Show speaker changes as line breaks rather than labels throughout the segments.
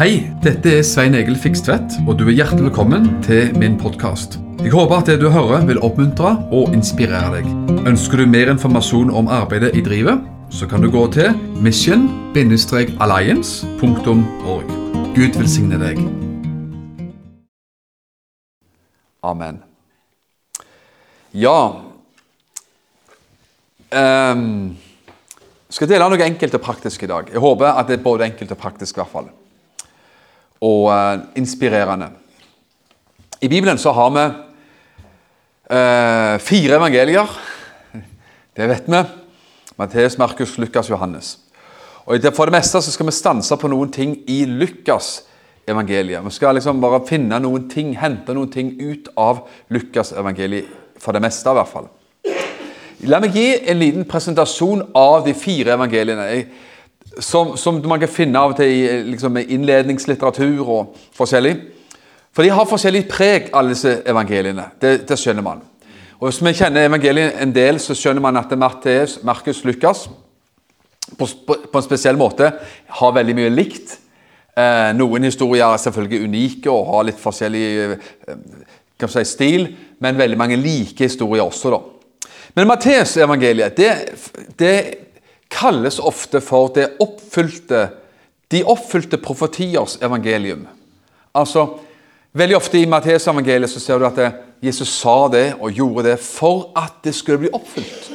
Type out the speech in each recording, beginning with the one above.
Hei, dette er Svein Egil Fikstvedt, og du er hjertelig velkommen til min podkast. Jeg håper at det du hører vil oppmuntre og inspirere deg. Ønsker du mer informasjon om arbeidet i drivet, så kan du gå til mission-alliance.org. Gud velsigne deg.
Amen. Ja um, skal dele noe enkelt og praktisk i dag. Jeg håper at det er både enkelt og praktisk. i hvert fall. Og eh, inspirerende. I Bibelen så har vi eh, fire evangelier. Det vet vi. Matteus, Markus, Lukas, Johannes. Og For det meste så skal vi stanse på noen ting i Lukas evangeliet. Vi skal liksom bare finne noen ting, hente noen ting ut av Lukas evangeliet. For det meste, i hvert fall. La meg gi en liten presentasjon av de fire evangeliene. Jeg, som, som man kan finne av og til i liksom, innledningslitteratur og forskjellig. For de har forskjellig preg, alle disse evangeliene. Det, det skjønner man. Og Hvis vi kjenner evangeliet en del, så skjønner man at Matteus, Markus, Lukas på, på, på en spesiell måte har veldig mye likt. Eh, noen historier er selvfølgelig unike og har litt forskjellig eh, si, stil, men veldig mange like historier også. da. Men Matteus-evangeliet det, det kalles ofte for oppfylte, de oppfylte profetiers evangelium. Altså, Veldig ofte i Matteus-evangeliet så ser du at Jesus sa det og gjorde det for at det skulle bli oppfylt.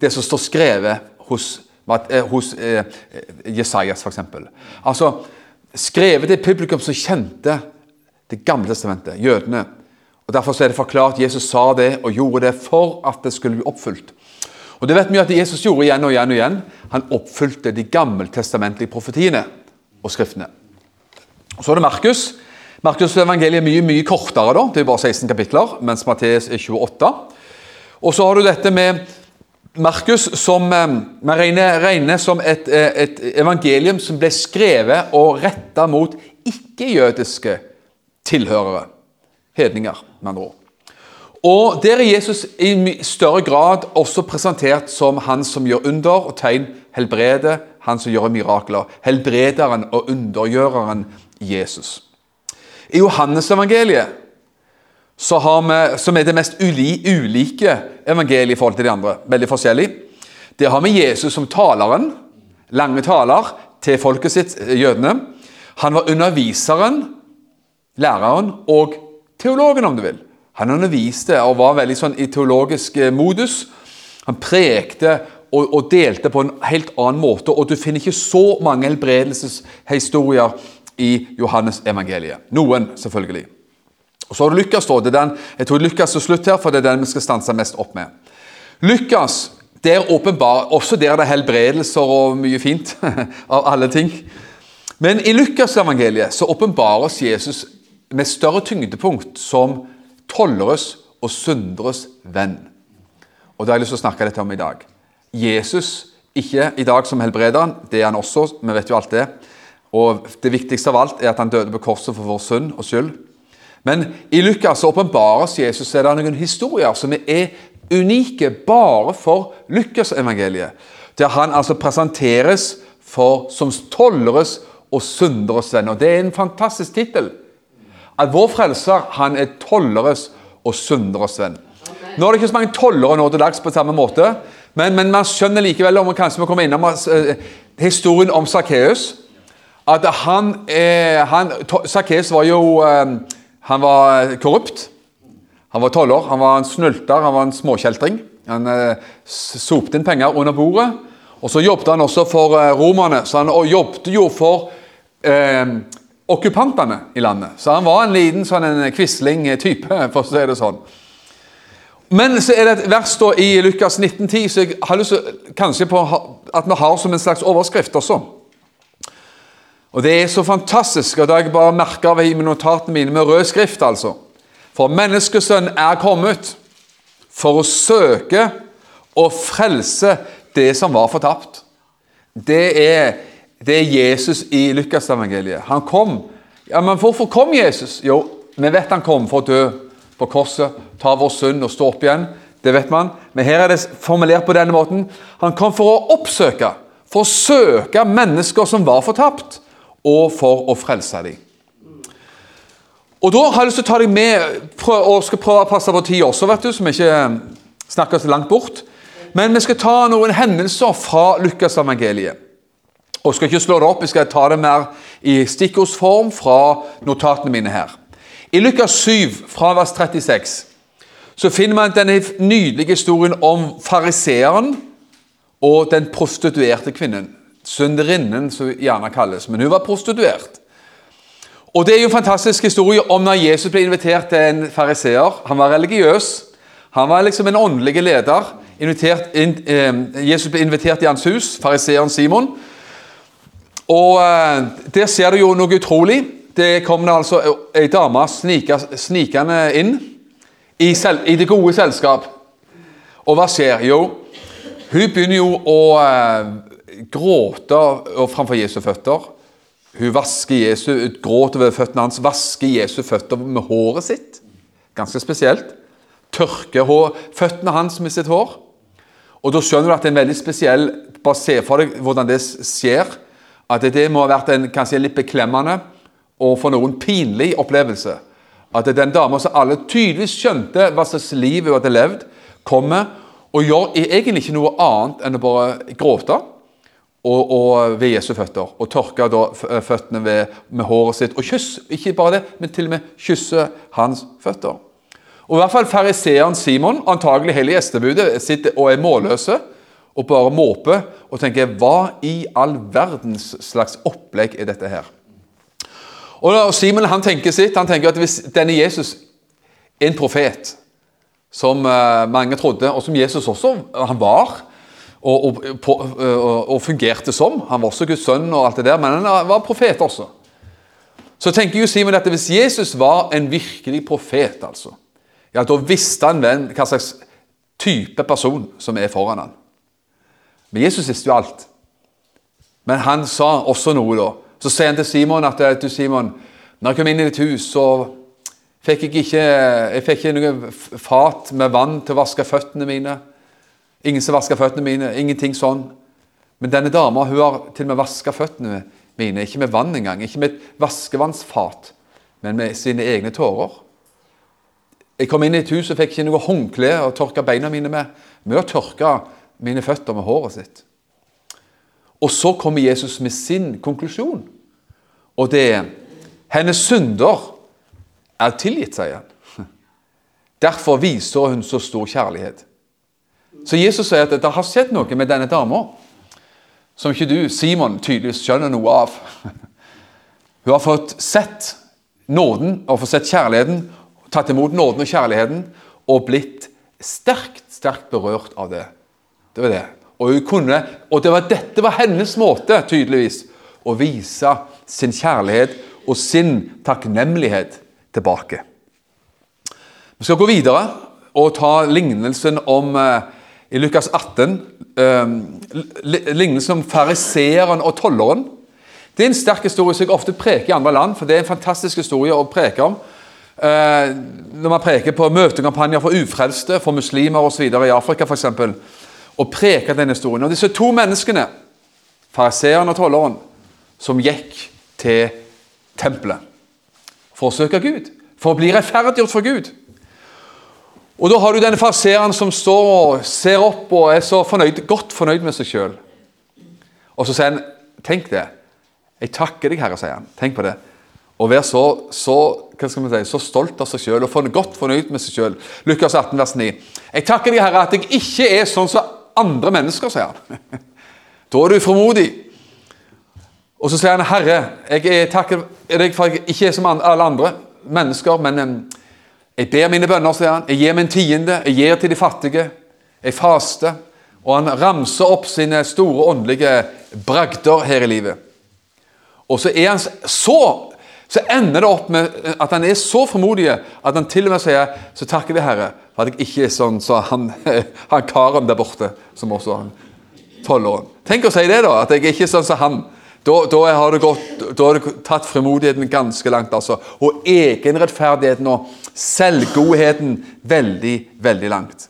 Det som står skrevet hos, eh, hos eh, Jesajas, f.eks. Altså, skrevet til publikum som kjente Det gamle testamentet, jødene. Og Derfor er det forklart at Jesus sa det og gjorde det for at det skulle bli oppfylt. Og Det vet vi at Jesus gjorde igjen og igjen og igjen. Han oppfylte de gammeltestamentlige profetiene og skriftene. Så er det Markus. Markus' evangeliet er mye mye kortere. da, Det er bare 16 kapitler, mens Matteus er 28. Og så har du dette med Markus, som eh, man regner, regner som et, eh, et evangelium som ble skrevet og retta mot ikke-jødiske tilhørere. Hedninger, med andre ord. Og Der er Jesus i større grad også presentert som han som gjør under og tegn, helbreder, han som gjør mirakler. Helbrederen og undergjøreren Jesus. I har vi, som er det mest ulike evangeliet i forhold til de andre, veldig forskjellig, der har vi Jesus som taleren, lange taler til folket sitt, eh, jødene. Han var underviseren, læreren og teologen, om du vil. Han underviste og var veldig sånn i teologisk eh, modus. Han prekte og, og delte på en helt annen måte, og du finner ikke så mange helbredelseshistorier i Johannes evangeliet. Noen, selvfølgelig. Og Så har du Lukas. da, det er den, Jeg tror Lukas er slutt her, for det er den vi skal stanse mest opp med. Lukas, der åpenbar, også der er det helbredelser og mye fint av alle ting. Men i Lukas-evangeliet så åpenbares Jesus med større tyngdepunkt som tolleres og synderes venn. Og det har jeg lyst til å snakke litt om i dag. Jesus, ikke i dag som helbrederen, det er han også, vi vet jo alt det. Og det viktigste av alt er at han døde på korset for vår synd og skyld. Men i Lukas åpenbares Jesus, er det noen historier som er unike bare for Lukas-evangeliet. Der han altså presenteres for, som tolleres og synderes venn. Og Det er en fantastisk tittel. At vår frelser han er tolleres og synderes venn. Nå er det ikke så mange tollere nå til dags på samme måte, men, men man skjønner likevel, om man kanskje må komme innom eh, historien om Sakkeus, at han, eh, Sakkeus var jo eh, han var korrupt. Han var toller, han var en snylter, han var en småkjeltring. Han eh, sopte inn penger under bordet. Og så jobbet han også for eh, romerne, så han jobbet jo for eh, okkupantene i landet. Så han var en liten sånn en quisling-type, for å si det sånn. Men så er det et vers da i Lukas 1910 så jeg har lyst til kanskje på at vi har som en slags overskrift også. Og Det er så fantastisk, og det har jeg bare merka av i notatene mine med rød skrift. altså. For menneskesønn er kommet for å søke og frelse det som var fortapt. Det er, det er Jesus i Lukasevangeliet. Han kom. Ja, Men hvorfor kom Jesus? Jo, vi vet han kom for å dø på korset, ta vår synd og stå opp igjen. Det vet man. Men her er det formulert på denne måten. Han kom for å oppsøke, for å søke mennesker som var fortapt, og for å frelse dem. Og Da har jeg lyst til å ta deg med og skal prøve å passe på tida også, vet du, så vi ikke snakker så langt bort. Men vi skal ta noen hendelser fra Lukasevangeliet. Og skal ikke slå det opp, jeg skal ta det mer i stikkordsform fra notatene mine her. I Lukas 7, fra vers 36, så finner man denne nydelige historien om fariseeren og den prostituerte kvinnen. Synderinnen, som gjerne kalles. Men hun var prostituert. Og Det er jo en fantastisk historie om når Jesus ble invitert til en fariseer. Han var religiøs. Han var liksom en åndelig leder. In, eh, Jesus ble invitert i hans hus, fariseeren Simon. Og eh, Der ser du jo noe utrolig. Det kom det altså ei dame snikende inn i, selv, i, det gode selskap. Og hva skjer? Jo, hun begynner jo å eh, gråte framfor Jesu føtter. Hun vasker Jesu, gråter ved føttene hans, vasker Jesu føtter med håret sitt. Ganske spesielt. Tørker hår, føttene hans med sitt hår. Og Da skjønner du at det er en veldig spesiell Bare se for deg hvordan det skjer. At det må ha vært en kanskje litt beklemmende og for noen pinlig opplevelse. At den dama som alle tydeligvis skjønte hva slags liv hun hadde levd, kommer og gjør egentlig ikke noe annet enn å bare gråte og, og ved Jesu føtter. Og tørke da føttene ved, med håret sitt. Og kyss, ikke bare det, men til og med kysse hans føtter. Og i hvert fall Fariseeren Simon, antagelig hele gjestebudet, sitter og er målløse og bare måper og tenker Hva i all verdens slags opplegg er dette her? Og Simon han tenker sitt, han tenker at hvis denne Jesus er en profet, som uh, mange trodde, og som Jesus også han var og, og, og, og, fungerte som. Han var også Guds sønn, og alt det der, men han var profet også. Så tenker jo Simon at hvis Jesus var en virkelig profet, altså, ja, da visste han hvem, hva slags type person som er foran han. Men Jesus visste jo alt. Men han sa også noe, da. Så sier han til Simon at du Simon, når jeg kom inn i ditt hus, så fikk jeg ikke, jeg fikk ikke noe fat med vann til å vaske føttene mine. Ingen som vasker føttene mine. Ingenting sånn. Men denne dama hun har til og med vaska føttene mine, ikke med vann engang. Ikke med et vaskevannsfat, men med sine egne tårer. Jeg kom inn i et hus og fikk ikke noe håndkle å tørke beina mine med, med å tørke mine føtter med håret sitt. Og så kommer Jesus med sin konklusjon, og det er hennes synder er tilgitt, sier han. Derfor viser hun så stor kjærlighet. Så Jesus sier at det har skjedd noe med denne dama som ikke du, Simon, tydeligvis skjønner noe av. Hun har fått sett nåden og fått sett kjærligheten, tatt imot nåden og kjærligheten og blitt sterkt, sterkt berørt av det. Det var det. Og, kunne, og det var, dette var hennes måte, tydeligvis, å vise sin kjærlighet og sin takknemlighet tilbake. Vi skal gå videre og ta lignelsen om eh, i Lukas 18 eh, lignelsen om fariseeren og tolleren. Det er en sterk historie som jeg ofte preker i andre land, for det er en fantastisk historie å preke om. Eh, når man preker på møtekampanjer for ufrelste, for muslimer osv. i Afrika f.eks. Og preker denne historien. Og disse to menneskene, fariseeren og tolleren, som gikk til tempelet for å søke Gud, for å bli rettferdiggjort for Gud. Og Da har du denne farseeren som står og ser opp og er så fornøyd, godt fornøyd med seg sjøl. Og så sier han, 'Tenk det. Jeg takker deg, Herre', sier han. Tenk på det. Å være så, så, si, så stolt av seg sjøl og godt fornøyd med seg sjøl. Lukas 18, vers 9. 'Jeg takker deg, Herre, at jeg ikke er sånn som andre mennesker', sier han. da er du frimodig. Og så sier han, 'Herre, jeg takker deg for at jeg ikke er som alle andre mennesker', men jeg ber mine bønner, sier han. Jeg gir min tiende. Jeg gir til de fattige. Jeg faster. Og han ramser opp sine store åndelige bragder her i livet. Og så er han så så ender det opp med at han er så frimodig at han til og med sier så takker vi Herre for at jeg ikke er sånn som så han, han karen der borte, som også han tolvåren. Tenk å si det, da. At jeg er ikke sånn som han. Da, da, har gått, du tatt frimodigheten ganske langt. altså. Og egenrettferdigheten og selvgodheten veldig, veldig langt.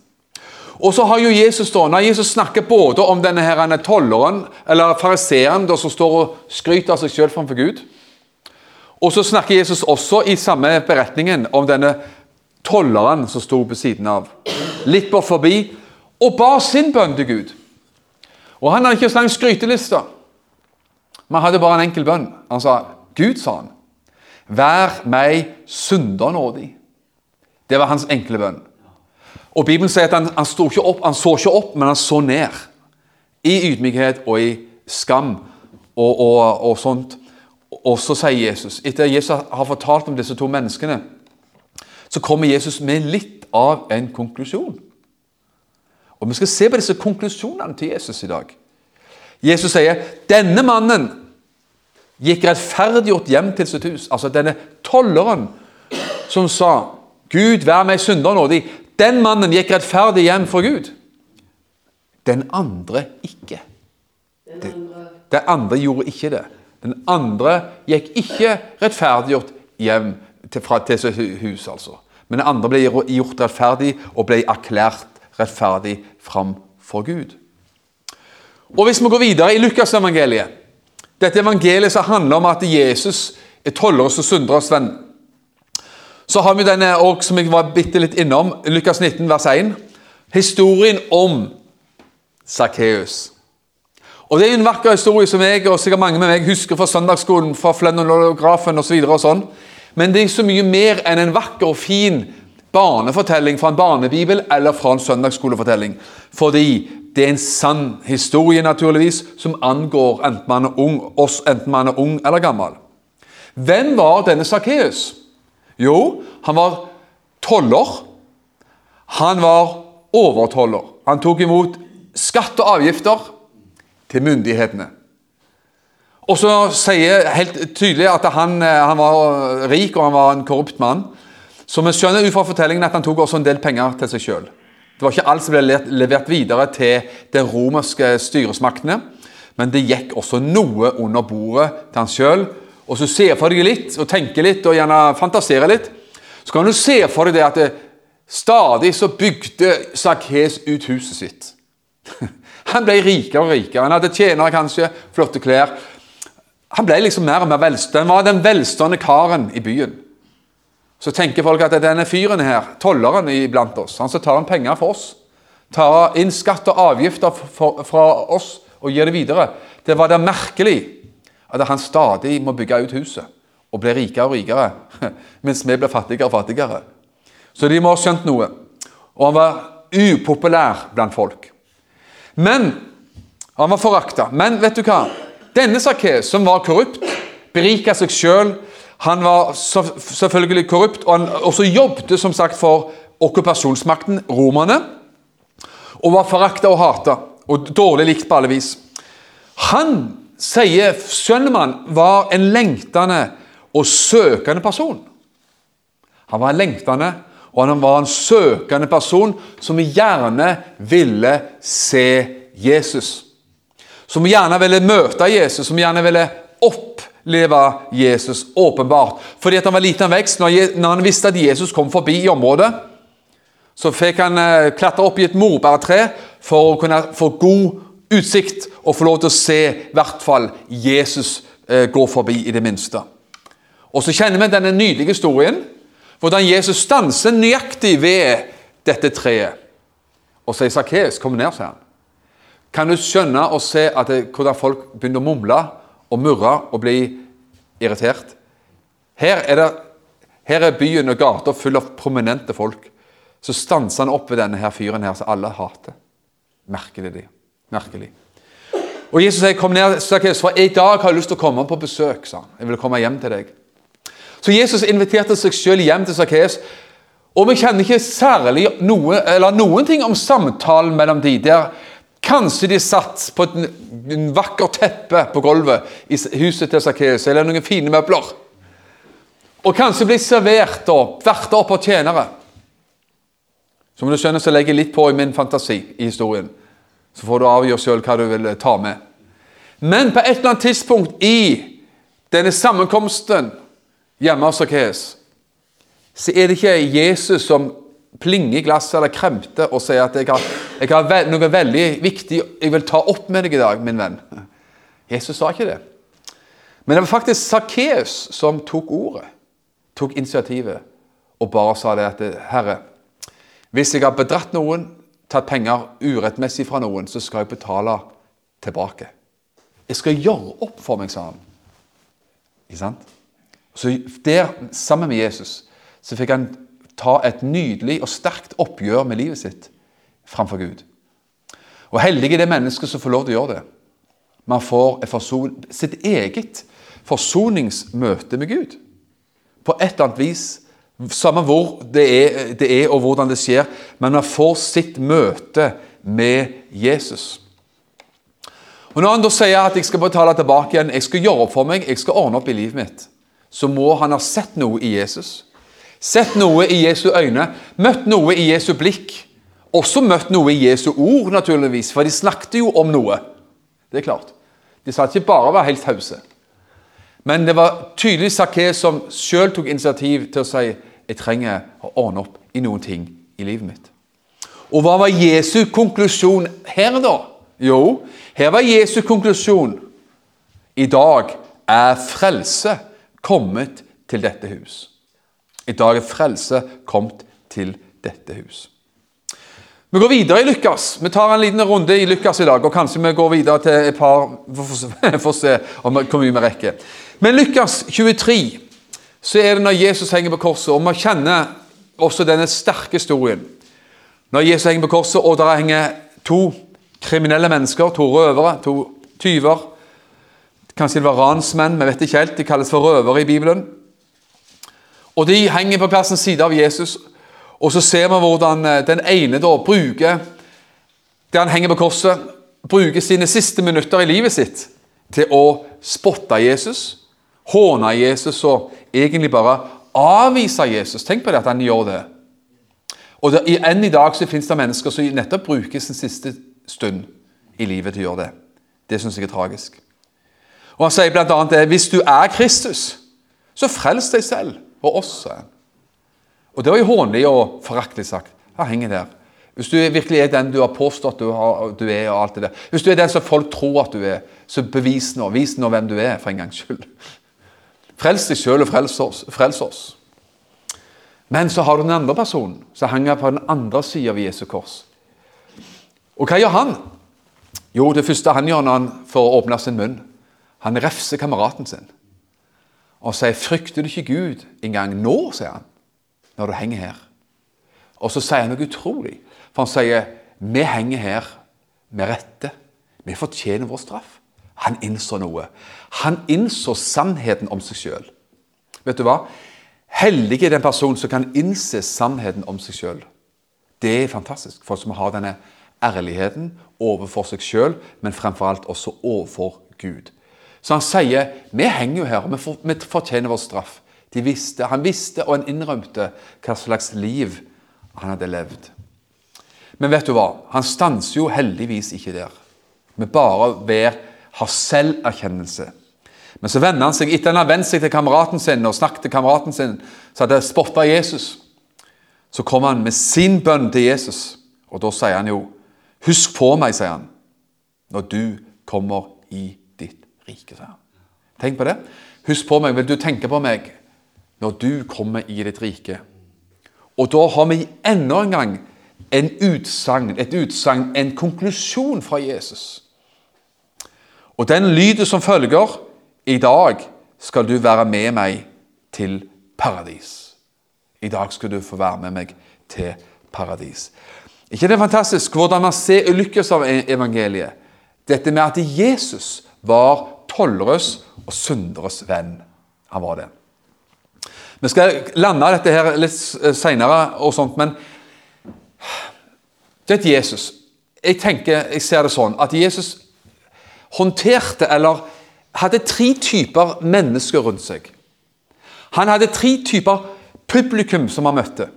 Og så har jo Jesus da, når Jesus snakker både om denne her tolleren, eller fariseeren som står og skryter av seg sjøl framfor Gud, og så snakker Jesus også i samme beretningen om denne tolleren som sto på siden av, litt bort forbi, og ba sin bønn til Gud. Og Han hadde ikke så lang skryteliste, men hadde bare en enkel bønn. Han sa, 'Gud', sa han, 'vær meg synder nådig'. Det var hans enkle bønn. Og Bibelen sier at han, han, ikke opp, han så ikke opp, men han så ned. I ydmykhet og i skam og, og, og sånt. Og så sier Jesus, etter at Jesus har fortalt om disse to menneskene, så kommer Jesus med litt av en konklusjon. Og Vi skal se på disse konklusjonene til Jesus i dag. Jesus sier denne mannen gikk rettferdiggjort hjem til sitt hus. Altså denne tolleren som sa 'Gud, vær meg synder nådig'. Den mannen gikk rettferdig hjem for Gud. Den andre ikke. Den andre gjorde ikke det. Den andre gikk ikke rettferdiggjort hjem til, fra, til hus, altså. Men den andre ble gjort rettferdig og ble erklært rettferdig framfor Gud. Og Hvis vi går videre i Lukasevangeliet Dette evangeliet som handler om at Jesus er tolleres og synderes venn. Så har vi denne òg, som jeg var bitte litt innom, Lukas 19, vers 1. Historien om Sakkeus. Og Det er en vakker historie som jeg og sikkert mange med meg husker fra søndagsskolen, fra Flønnolografen og Så og sånn. Men det er så mye mer enn en vakker og fin barnefortelling fra en barnebibel eller fra en søndagsskolefortelling. Fordi det er en sann historie, naturligvis, som angår enten man er ung, oss enten man er ung eller gammel. Hvem var denne Sakkeus? Jo, han var toller. Han var overtoller. Han tok imot skatt og avgifter til myndighetene. Og så sier helt tydelig at han, eh, han, var rik og han var en korrupt mann. Så vi skjønner ut fra fortellingen at han tok også en del penger til seg sjøl. Det var ikke alt som ble levert videre til de romerske styresmaktene, men det gikk også noe under bordet til han sjøl. Og så ser for deg litt, og tenker litt, og gjerne fantaserer litt, så kan du se for deg det at det, stadig så bygde Sakhes ut huset sitt. Han ble rikere og rikere. Han hadde tjenere, kanskje, flotte klær. Han ble liksom mer og mer velstående. Han var den velstående karen i byen. Så tenker folk at denne fyren her, tolleren iblant oss, han som tar inn penger for oss, tar inn skatt og avgifter fra oss og gir det videre Det var da merkelig at han stadig må bygge ut huset og bli rikere og rikere, mens vi ble fattigere og fattigere. Så de må ha skjønt noe. Og han var upopulær blant folk. Men Han var forakta. Men vet du hva? Denne Sakkeus, som var korrupt, berika seg sjøl Han var selvfølgelig korrupt, og han også jobbet som sagt for okkupasjonsmakten, romerne, og var forakta og hata, og dårlig likt på alle vis. Han, sier Sønnemann, var en lengtende og søkende person. Han var en lengtende og han var en søkende person som gjerne ville se Jesus. Som gjerne ville møte Jesus, som gjerne ville oppleve Jesus åpenbart. Fordi at han var liten vekst, når han visste at Jesus kom forbi i området, så fikk han eh, klatre opp i et morbærtre for å kunne få god utsikt og få lov til å se i hvert fall Jesus eh, gå forbi, i det minste. Og så kjenner vi denne nydelige historien hvordan Jesus stanser nøyaktig ved dette treet og sier 'Sakkeus, kom ned', sier han. Kan du skjønne og se at det, hvordan folk begynner å mumle og murre og bli irritert? Her er, det, her er byen og gata full av prominente folk. Så stanser han opp ved denne her fyren her som alle hater. Merkelig. Merkelig. Og Jesus sier, 'Kom ned, Sakkeus, for i dag har jeg lyst til å komme på besøk', sa han. 'Jeg vil komme hjem til deg'. Så Jesus inviterte seg selv hjem til Sakkeus. Og vi kjenner ikke særlig noe, noen ting om samtalen mellom de der. Kanskje de satt på et en vakker teppe på gulvet i huset til Sakkeus, eller noen fine møbler. Og kanskje bli servert og verter opp av tjenere. Som du skjønner, så legger jeg litt på i min fantasi i historien. Så får du avgjøre sjøl hva du vil ta med. Men på et eller annet tidspunkt i denne sammenkomsten hjemme hos Sakkeus, så er det ikke Jesus som plinger i glasset eller kremter og sier at jeg har Jeg har noe veldig viktig jeg vil ta opp med deg i dag, min venn. Jesus sa ikke det. Men det var faktisk Sakkeus som tok ordet, tok initiativet, og bare sa det at Herre, hvis jeg har bedratt noen, tatt penger urettmessig fra noen, så skal jeg betale tilbake. Jeg skal gjøre opp for meg, sa han. Ikke sant? Så der, sammen med Jesus, så fikk han ta et nydelig og sterkt oppgjør med livet sitt framfor Gud. Og heldig er det mennesket som får lov til å gjøre det. Man får forson, sitt eget forsoningsmøte med Gud. På et eller annet vis. Samme hvor det er, det er og hvordan det skjer. Men man får sitt møte med Jesus. Og Når han da sier at jeg skal betale tilbake igjen, jeg skal gjøre opp for meg, jeg skal ordne opp i livet mitt, så må han ha sett noe i Jesus. Sett noe i Jesu øyne, møtt noe i Jesu blikk. Også møtt noe i Jesu ord, naturligvis, for de snakket jo om noe. Det er klart. De sa ikke bare å være helt tause. Men det var tydelig Sakkeus som sjøl tok initiativ til å si jeg trenger å ordne opp i noen ting i livet mitt. Og hva var Jesu konklusjon her, da? Jo, her var Jesu konklusjon. I dag er frelse kommet til dette hus. I dag er frelse kommet til dette hus. Vi går videre i Lukas. Vi tar en liten runde i Lukas i dag. Og kanskje vi går videre til et par Vi får se hvor mye vi rekker. Men Lukas 23 så er det når Jesus henger på korset, og vi kjenner også denne sterke historien. Når Jesus henger på korset, og der henger to kriminelle mennesker, to røvere, to tyver. Kanskje det var ransmenn, vi vet ikke helt. De kalles for røvere i Bibelen. Og de henger på plassen side av Jesus. Og så ser vi hvordan eh, den ene da bruker det han henger på korset, bruker sine siste minutter i livet sitt til å spotte Jesus, håne Jesus og egentlig bare avvise Jesus. Tenk på det at han gjør det. Og det, Enn i dag så finnes det mennesker som nettopp bruker sin siste stund i livet til å gjøre det. Det syns jeg er tragisk. Og Han sier bl.a. det hvis du er Kristus, så frels deg selv og oss. Og Det var jo hånlig og foraktelig sagt. Han henger der. Hvis du virkelig er den du har påstått du, har, du, er, og alt det der. Hvis du er den som folk tror at du er, så bevis nå. Vis nå hvem du er, for en gangs skyld. Frels deg sjøl og frels oss, frels oss. Men så har du den andre personen som henger på den andre sida av Jesu kors. Og hva gjør han? Jo, det første han gjør når han får åpne sin munn, han refser kameraten sin og sier 'Frykter du ikke Gud engang nå', sier han når du henger her. Og så sier han noe utrolig. For han sier vi henger her med rette. Vi fortjener vår straff. Han innså noe. Han innså sannheten om seg sjøl. Vet du hva? Hellig er den personen som kan innse sannheten om seg sjøl. Det er fantastisk, for som har denne ærligheten overfor seg sjøl, men fremfor alt også overfor Gud. Så han sier vi henger jo her, og vi fortjener vår straff. Visste, han visste, og han innrømte hva slags liv han hadde levd. Men vet du hva? Han stanser jo heldigvis ikke der. men bare ved ha selverkjennelse. Men så vender han seg etter han har vendt seg til kameraten sin og snakket til kameraten sin, så hadde spotta Jesus. Så kommer han med sin bønn til Jesus, og da sier han jo Husk på meg, sier han, når du kommer i ditt rike. sa han. Tenk på det. Husk på meg. Vil du tenke på meg når du kommer i ditt rike. Og da har vi enda en gang en utsagn, et utsagn, en konklusjon fra Jesus. Og den lyder som følger I dag skal du være med meg til paradis. I dag skal du få være med meg til paradis. ikke det er fantastisk hvordan man ser lykkes av evangeliet? Dette med at Jesus var tollrøs og synderes venn. Han var det. Vi skal lande dette her litt eh, seinere, men det er Jesus. Jeg tenker, jeg ser det sånn at Jesus håndterte, eller hadde tre typer mennesker rundt seg. Han hadde tre typer publikum som han møtte.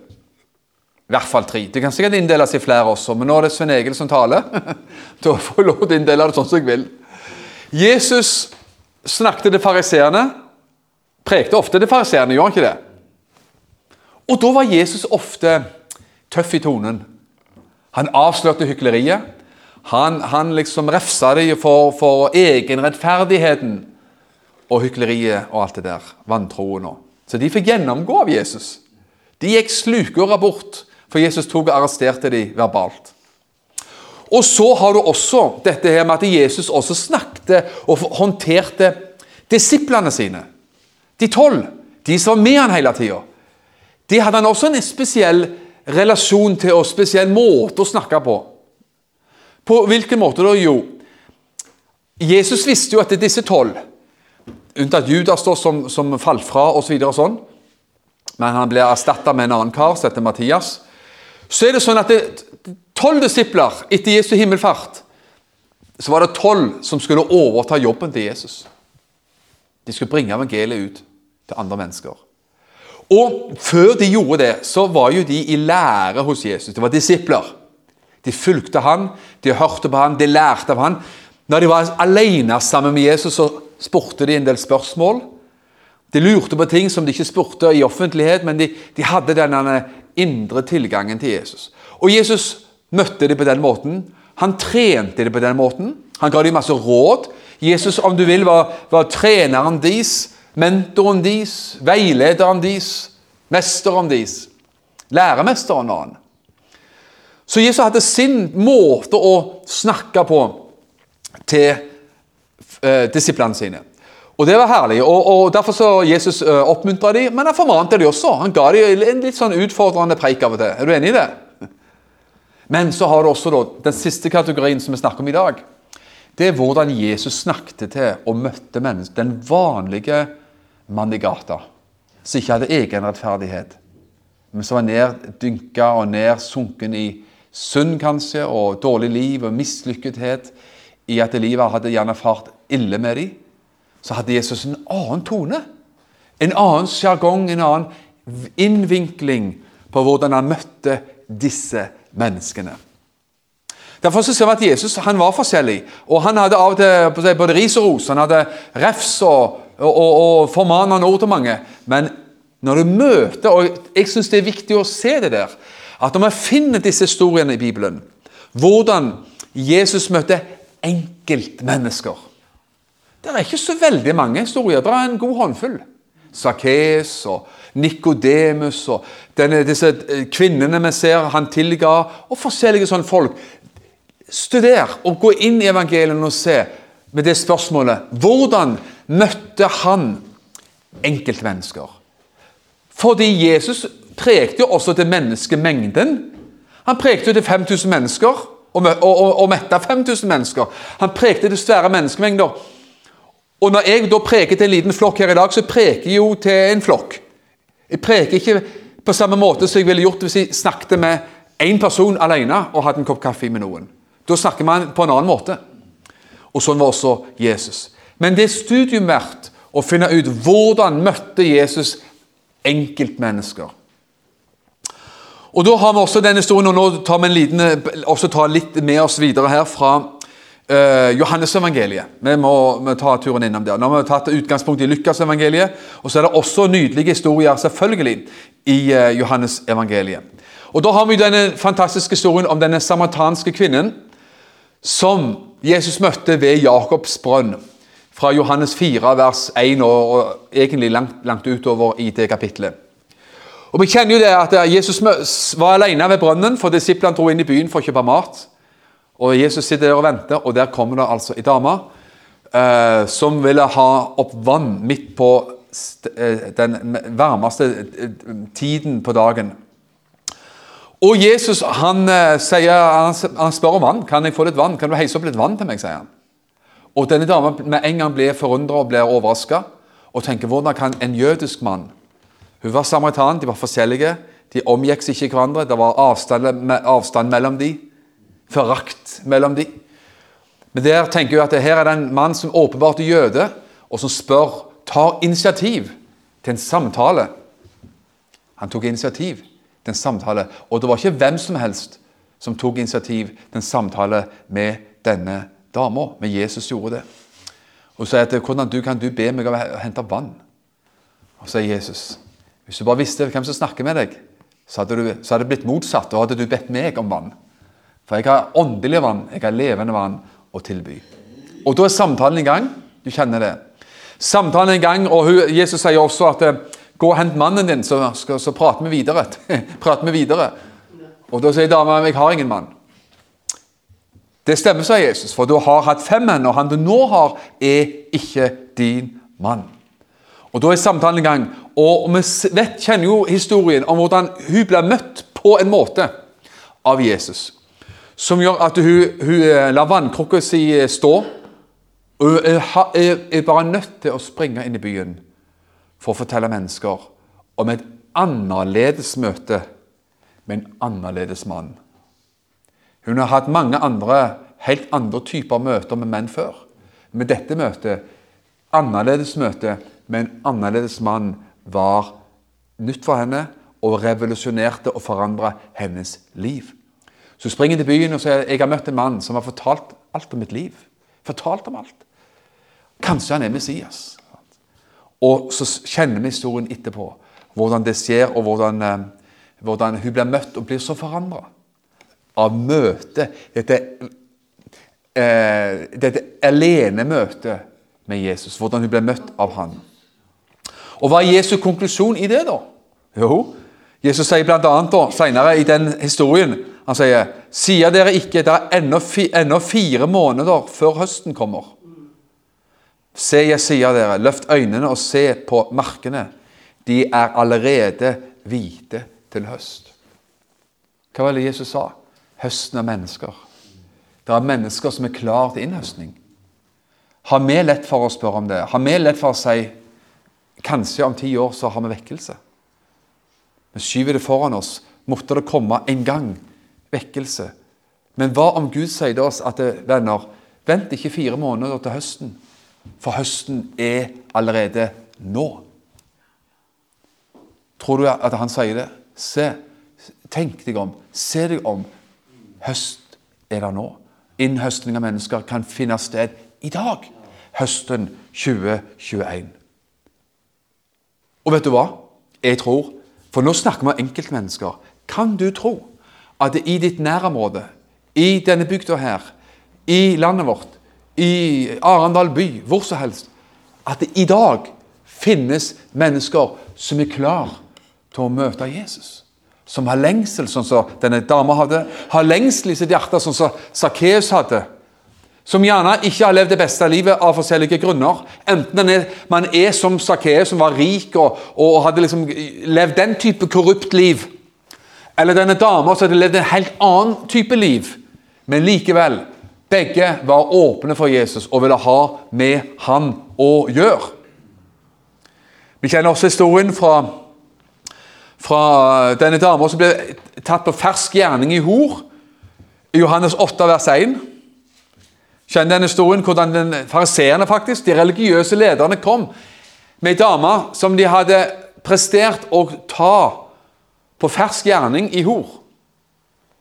I hvert fall tre. Det kan sikkert inndeles i flere også, men nå er det Svein Egil som taler. da får jeg lov til å inndele det sånn som jeg vil. Jesus snakket til fariseerne prekte ofte det fariseerne, gjorde han ikke det? Og da var Jesus ofte tøff i tonen. Han avslørte hykleriet. Han, han liksom refsa dem for, for egenrettferdigheten og hykleriet og alt det der. Vantroen og Så de fikk gjennomgå av Jesus. De gikk slukøra bort, for Jesus tok og arresterte dem verbalt. Og så har du også dette her med at Jesus også snakket og håndterte disiplene sine. De tolv, de som var med han hele tida. De hadde han også en spesiell relasjon til og spesiell måte å snakke på. På hvilken måte da? Jo, Jesus visste jo at disse tolv, unntatt Judas da, som, som falt fra osv., så videre, sånn, men han ble erstatta med en annen kar som heter Mattias, så er det sånn at tolv disipler etter Jesu himmelfart så var det tolv som skulle overta jobben til Jesus. De skulle bringe evangeliet ut til andre mennesker. Og før de gjorde det, så var jo de i lære hos Jesus. De var disipler. De fulgte han, de hørte på han, de lærte av han. Når de var alene sammen med Jesus, så spurte de en del spørsmål. De lurte på ting som de ikke spurte i offentlighet, men de, de hadde denne indre tilgangen til Jesus. Og Jesus møtte dem på den måten. Han trente dem på den måten. Han ga dem masse råd. Jesus, om du vil, var, var treneren deres, mentoren deres, veilederen deres, mesteren deres. Læremesteren var han. Så Jesus hadde sin måte å snakke på til eh, disiplene sine. Og Det var herlig. og, og Derfor så Jesus eh, oppmuntra dem, men han formante dem også. Han ga dem en litt sånn utfordrende preik av og til. Er du enig i det? Men så har du også da, den siste kategorien som vi snakker om i dag. Det er hvordan Jesus snakket til og møtte mennesker. Den vanlige mann i gata som ikke hadde egenrettferdighet, men som var neddynka og nedsunken i synd kanskje, og dårlig liv og mislykkethet i at livet hadde gjerne fart ille med dem så hadde Jesus en annen tone. En annen sjargong, en annen innvinkling på hvordan han møtte disse menneskene. Derfor så ser vi at Jesus han var forskjellig. og Han hadde av og til både ris og ros. Han hadde refs og, og, og, og formanende ord til mange. Men når du møter og Jeg syns det er viktig å se det der. At når vi finner disse historiene i Bibelen, hvordan Jesus møtte enkeltmennesker det er ikke så veldig mange historier. Det er en god håndfull. Sakkeus og Nikodemus og denne, disse eh, kvinnene vi ser han tilga, og forskjellige sånne folk. Studer og gå inn i evangeliene og se med det spørsmålet Hvordan møtte han enkeltmennesker? Fordi Jesus prekte jo også til menneskemengden. Han prekte jo til 5000 mennesker og, og, og, og metta 5000 mennesker. Han prekte til svære menneskemengder. Og når jeg da preker til en liten flokk her i dag, så preker jeg jo til en flokk. Jeg preker ikke på samme måte som jeg ville gjort hvis jeg snakket med én person alene og hadde en kopp kaffe med noen. Da snakker man på en annen måte. Og sånn var også Jesus. Men det er studium verdt å finne ut hvordan møtte Jesus enkeltmennesker. Og Da har vi også denne historien, og nå tar vi en liten, også tar litt med oss videre her fra uh, Johannesevangeliet. Vi må vi ta turen innom der. Nå har vi tatt utgangspunkt i Lukasevangeliet. Og så er det også nydelige historier selvfølgelig i uh, Johannesevangeliet. Og Da har vi denne fantastiske historien om denne samaritanske kvinnen som Jesus møtte ved Jakobs brønn. Fra Johannes 4, vers 1 og, og egentlig langt, langt utover i det kapitlet. Og Vi kjenner jo det at Jesus var alene ved brønnen, for disiplene dro inn i byen for å kjøpe mat. Og Jesus sitter der og venter, og der kommer det altså ei dame eh, som ville ha opp vann midt på eh, den varmeste eh, tiden på dagen. Og Jesus han, eh, sier, han, spør om vann. Kan jeg få litt vann? Kan du heise opp litt vann til meg? sier han. Og denne dama med en gang blir forundra og blir overraska og tenker hvordan kan en jødisk mann Hun var samaritan, de var forskjellige, de omgikk seg ikke hverandre, det var avstand, avstand mellom dem forakt mellom de. Men der tenker jeg at her er det en mann som åpenbart er jøde, og som spør, tar initiativ til en samtale. Han tok initiativ til en samtale, og det var ikke hvem som helst som tok initiativ til en samtale med denne dama. Men Jesus gjorde det. Og sier at hvordan du kan du be meg om å hente vann? Og så sier Jesus hvis du bare visste hvem som snakker med deg, så hadde, du, så hadde det blitt motsatt. Da hadde du bedt meg om vann. For jeg har åndelig vann, jeg har levende vann å tilby. Og da er samtalen i gang. Du kjenner det. Samtalen er i gang, og Jesus sier også at eh, gå og hent mannen din, så, så, så prater vi videre. prater vi videre. Og da sier dama jeg har ingen mann. Det stemmer, sa Jesus, for du har hatt fem menn, og han du nå har, er ikke din mann. Og Da er samtalen i gang. Og vi vet, kjenner jo historien om hvordan hun ble møtt på en måte av Jesus som gjør at hun, hun eh, lar vannkrukka si eh, stå. Og er, er bare nødt til å springe inn i byen for å fortelle mennesker om et annerledes møte med en annerledes mann. Hun har hatt mange andre, helt andre typer møter med menn før. Men dette møtet, annerledes møte med en annerledes mann, var nytt for henne og revolusjonerte og forandra hennes liv. Så springer til byen og sier jeg har møtt en mann som har fortalt alt om mitt liv. Fortalt om alt. Kanskje han er Messias. Og så kjenner vi historien etterpå. Hvordan det skjer, og hvordan, eh, hvordan hun blir møtt og blir så forandra. Av møtet Dette, eh, dette alenemøtet med Jesus. Hvordan hun blir møtt av han. Og hva er Jesu konklusjon i det, da? Jo, Jesus sier bl.a. senere i den historien han sier, sier dere ikke det er ennå, fire måneder før høsten kommer? Se, jeg sier dere, løft øynene og se på markene. De er allerede hvite til høst. Hva var det Jesus sa? Høsten er mennesker. Det er mennesker som er klar til innhøstning. Har vi lett for å spørre om det? Har vi lett for å si kanskje om ti år så har vi vekkelse? Vi skyver det foran oss. Måtte det komme en gang vekkelse. Men hva om Gud sier til oss at venner, vent ikke fire måneder til høsten, for høsten er allerede nå? Tror du at han sier det? Se, tenk deg om, se deg om. Høst er der nå. Innhøstning av mennesker kan finne sted i dag. Høsten 2021. Og vet du hva? Jeg tror For nå snakker vi om enkeltmennesker. Kan du tro at i ditt nærområde, i denne bygda her, i landet vårt, i Arendal by, hvor som helst, at det i dag finnes mennesker som er klar til å møte Jesus. Som har lengsel, sånn som denne dama hadde. Har lengsel i sitt hjerte, sånn som Sakkeus hadde. Som gjerne ikke har levd det beste livet av forskjellige grunner. Enten er, man er som Sakkeus, som var rik og, og hadde liksom levd den type korrupt liv eller denne dama som hadde levd en helt annen type liv. Men likevel, begge var åpne for Jesus og ville ha med han å gjøre. Vi kjenner også historien fra, fra denne dama som ble tatt på fersk gjerning i hor. I Johannes 8, vers 1. Kjenner denne historien hvordan den fariseerne, faktisk, de religiøse lederne, kom med ei dame som de hadde prestert å ta på fersk gjerning i hor.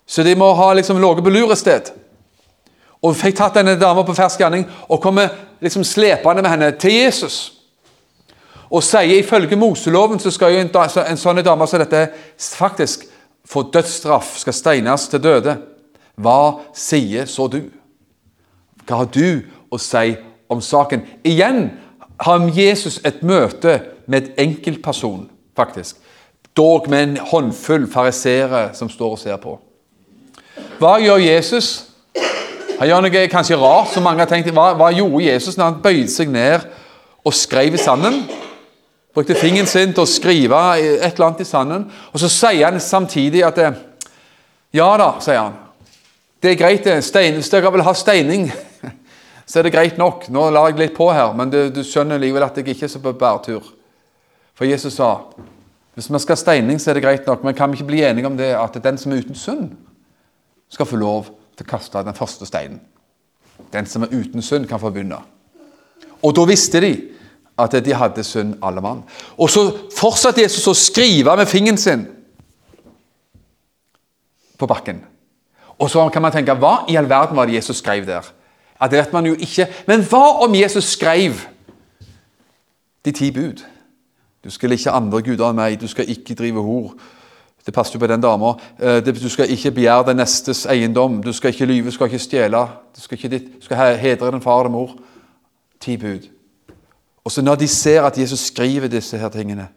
Så de må ha liksom ligget på lurested. Og fikk tatt denne dama på fersk gjerning og kommer liksom slepende med henne til Jesus. Og sier ifølge Moseloven så skal jo en, en sånn dame som dette faktisk få dødsstraff, skal steines til døde. Hva sier så du? Hva har du å si om saken? Igjen har Jesus et møte med et enkeltperson, faktisk dog med en håndfull fariseere som står og ser på. Hva gjør Jesus? Han gjør noe kanskje rart, som mange har tenkt. Hva, hva gjorde Jesus når han bøyde seg ned og skrev i sanden? Brukte fingeren sin til å skrive et eller annet i sanden. Og så sier han samtidig at Ja da, sier han. Det er greit, det. Hvis dere vil ha steining, så er det greit nok. Nå lar jeg litt på her, men du, du skjønner likevel at jeg ikke er så på bærtur. For Jesus sa hvis vi skal ha steining, så er det greit nok, men kan vi ikke bli enige om det at den som er uten synd, skal få lov til å kaste den første steinen? Den som er uten synd, kan få begynne. Og da visste de at de hadde synd, alle mann. Og så fortsatte Jesus å skrive med fingeren sin på bakken. Og så kan man tenke hva i all verden var det Jesus skrev der? Ja, Det vet man jo ikke. Men hva om Jesus skrev de ti bud? Du skal ikke andre guder enn meg, du skal ikke drive hor. Det passer jo på den dama. Eh, Du skal ikke begjære den nestes eiendom. Du skal ikke lyve, du skal ikke stjele. Du skal, ikke ditt, du skal hedre din far og din mor. Ti bud. Og så når de ser at Jesus skriver disse her tingene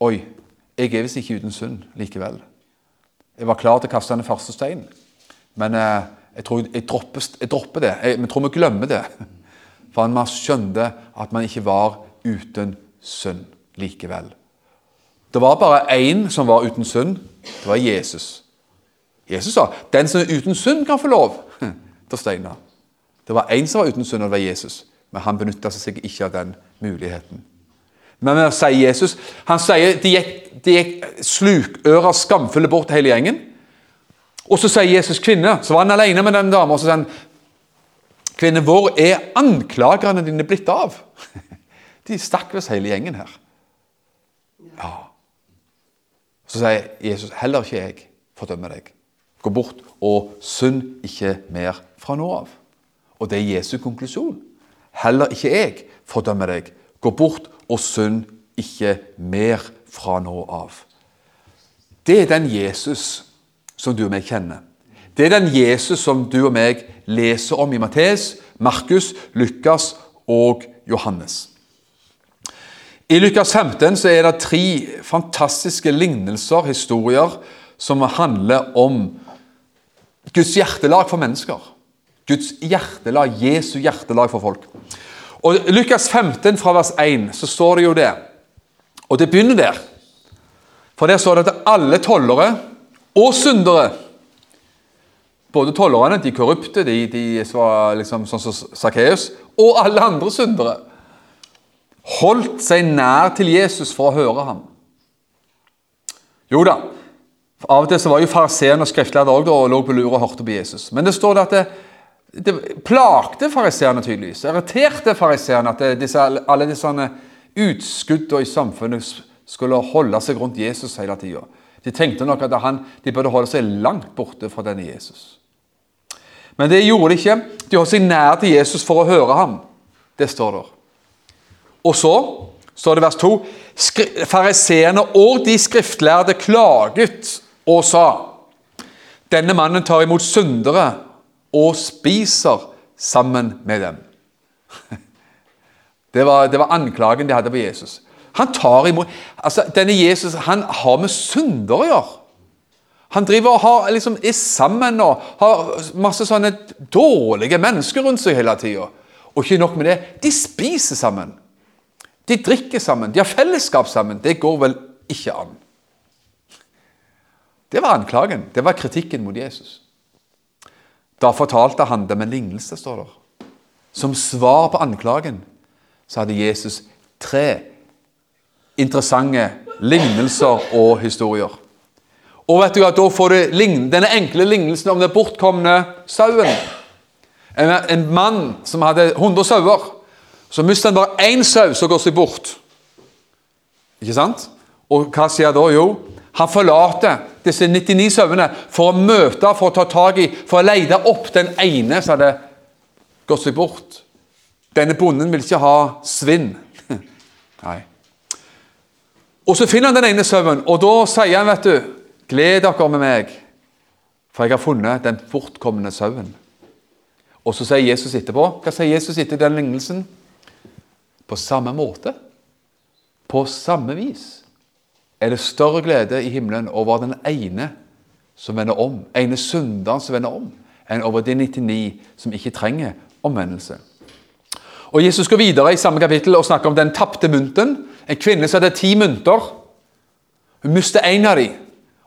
Oi, jeg er visst ikke uten synd likevel. Jeg var klar til å kaste den første steinen, men eh, jeg tror jeg dropper, jeg dropper det. Jeg, jeg tror vi glemmer det. For man skjønte at man ikke var uten synd likevel. Det var bare én som var uten synd. Det var Jesus. Jesus sa 'Den som er uten synd, kan få lov til å. Det var én som var uten synd, og det var Jesus. Men han benytta seg ikke av den muligheten. Men hva sier Jesus? Han sier de gikk, de gikk slukøra skamfulle bort hele gjengen. Og så sier Jesus kvinne, så var han alene med den dama, og så sier han Kvinne, hvor er anklagerne dine blitt av? De stakk visst hele gjengen her. Ja. Så sier Jesus, heller ikke jeg fordømmer deg. Gå bort og synd ikke mer fra nå av. Og det er Jesu konklusjon. Heller ikke jeg fordømmer deg. Gå bort og synd ikke mer fra nå av. Det er den Jesus som du og meg kjenner. Det er den Jesus som du og meg leser om i Mattes, Markus, Lukas og Johannes. I Lukas 15 så er det tre fantastiske lignelser, historier, som handler om Guds hjertelag for mennesker. Guds hjertelag, Jesu hjertelag for folk. Og Lukas 15 fra vers 1 så står det jo det. Og det begynner der. For der står det at alle tollere og syndere Både tollerne, de korrupte, de, de som var liksom sånn som Sakkeus, og alle andre syndere holdt seg nær til Jesus for å høre ham. Jo da, av og til så var jo fariseerne og skriftlærde òg og lå på lur og hørte på Jesus. Men det står det at det, det plagte fariseerne tydeligvis. Irriterte fariseerne at disse, alle disse utskuddene i samfunnet skulle holde seg rundt Jesus hele tida. De tenkte nok at han, de burde holde seg langt borte fra denne Jesus. Men det gjorde de ikke. De holdt seg nær til Jesus for å høre ham. Det står der. Og så står det vers 2 Fariseerne og de skriftlærde klaget og sa Denne mannen tar imot syndere og spiser sammen med dem. Det var, det var anklagen de hadde på Jesus. Han tar imot, altså Denne Jesus han har med syndere å gjøre. Han driver og har, liksom, er sammen og har masse sånne dårlige mennesker rundt seg hele tida. Og ikke nok med det, de spiser sammen. De drikker sammen, de har fellesskap sammen. Det går vel ikke an. Det var anklagen. Det var kritikken mot Jesus. Da fortalte han dem en lignelse, står det. Som svar på anklagen så hadde Jesus tre interessante lignelser og historier. Og vet du at Da får du denne enkle lignelsen om den bortkomne sauen. En, en mann som hadde 100 sauer. Så mister han bare én sau som går seg bort. Ikke sant? Og hva skjer da? Jo, han forlater disse 99 sauene for å møte, for å ta tak i, for å lete opp den ene som hadde gått seg bort. Denne bonden vil ikke ha svinn. Nei. Og så finner han den ene sauen, og da sier han, vet du Gled dere med meg, for jeg har funnet den bortkomne sauen. Og så sier Jesus etterpå Hva sier Jesus etter den lignelsen? På samme måte, på samme vis, er det større glede i himmelen over den ene som vender om, ene synderen som vender om, enn over de 99 som ikke trenger omvendelse. Og Jesus går videre i samme kapittel og snakker om den tapte mynten. En kvinne som hadde ti mynter. Hun mister en av dem.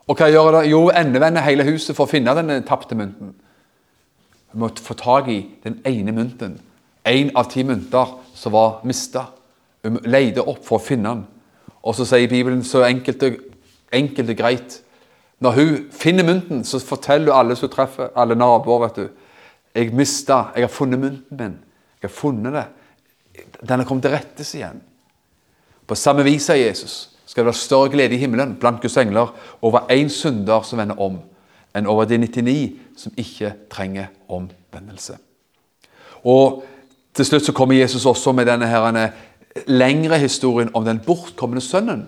Og hva gjør det? Jo, endevender hele huset for å finne den tapte mynten. Hun må få tak i den ene mynten. Én av ti mynter som var mista. Hun leide opp for å finne han. Og så sier Bibelen så enkelt og, enkelt og greit Når hun finner mynten, så forteller hun alle som treffer, alle naboer vet du, 'Jeg mista Jeg har funnet mynten min. Jeg har funnet det. Den har kommet til rettes igjen.' På samme vis, sier Jesus, skal det være større glede i himmelen blant Guds engler over én synder som vender om, enn over de 99 som ikke trenger omvendelse. Og Til slutt så kommer Jesus også med denne her, lengre historien om den bortkomne sønnen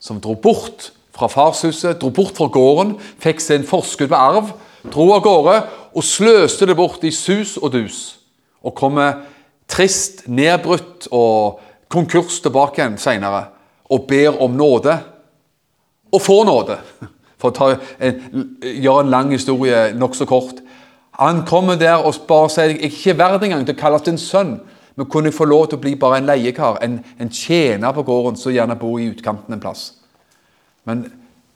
som dro bort fra farshuset, dro bort fra gården, fikk en forskudd på arv, dro av gårde og sløste det bort i sus og dus. Og kommer trist, nedbrutt og konkurs tilbake igjen seinere og ber om nåde. Og får nåde. For å gjøre en lang historie nokså kort. Han kommer der og jeg er ikke verdt engang til å kalles en sønn. Men kunne jeg få lov til å bli bare en leiekar, en, en tjener på gården, som gjerne bor i utkanten en plass. Men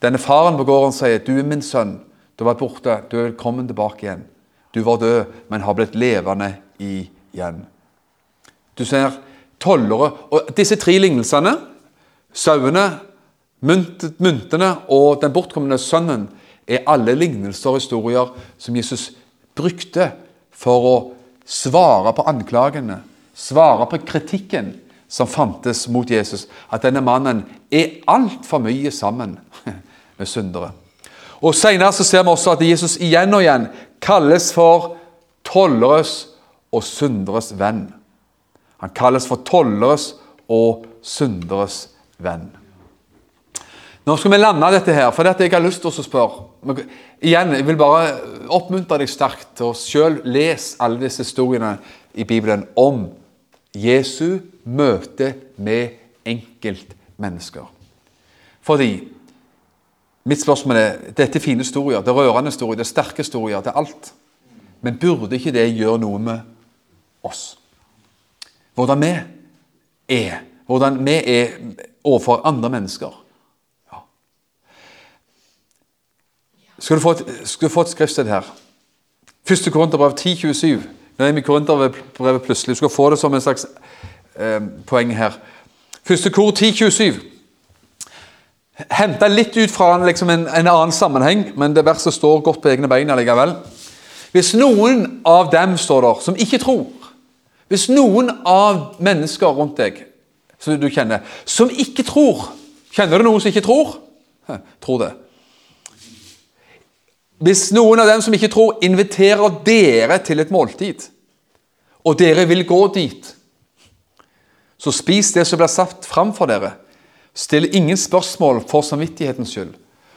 denne faren på gården sier, 'Du er min sønn. Du var borte. Du er kommet tilbake igjen. Du var død, men har blitt levende igjen.' Du ser tollere Og disse tre lignelsene, sauene, myntene og den bortkomne sønnen, er alle lignelser og historier som Jesus brukte for å svare på anklagene, svare på kritikken som fantes mot Jesus. At denne mannen er altfor mye sammen med syndere. Og Senere så ser vi også at Jesus igjen og igjen kalles for tolleres og synderes venn. Han kalles for tolleres og synderes venn. Nå skal vi lande dette her, for dette jeg har lyst til å spørre. Igjen, Jeg vil bare oppmuntre deg sterkt til å selv lese alle disse historiene i Bibelen om Jesu møte med enkeltmennesker. Fordi Mitt spørsmål er dette er fine historier, det er rørende historier, det er sterke historier, det er alt. Men burde ikke det gjøre noe med oss? Hvordan vi er. Hvordan vi er overfor andre mennesker. Ja. Skal, du få et, skal du få et skriftsted her? Første Korinterbrev 10.27. Nå er vi i Korinterbrevet plutselig. Du skal få det som en slags eh, poeng her. Første kor 10.27. Henta litt ut fra liksom en, en, annen sammenheng, men det verset står godt på egne bein likevel. Hvis noen av dem, står der, som ikke tror hvis noen av mennesker rundt deg som du kjenner, som ikke tror Kjenner du noen som ikke tror? Tror det. Hvis noen av dem som ikke tror, inviterer dere til et måltid, og dere vil gå dit, så spis det som blir satt fram for dere. Still ingen spørsmål for samvittighetens skyld.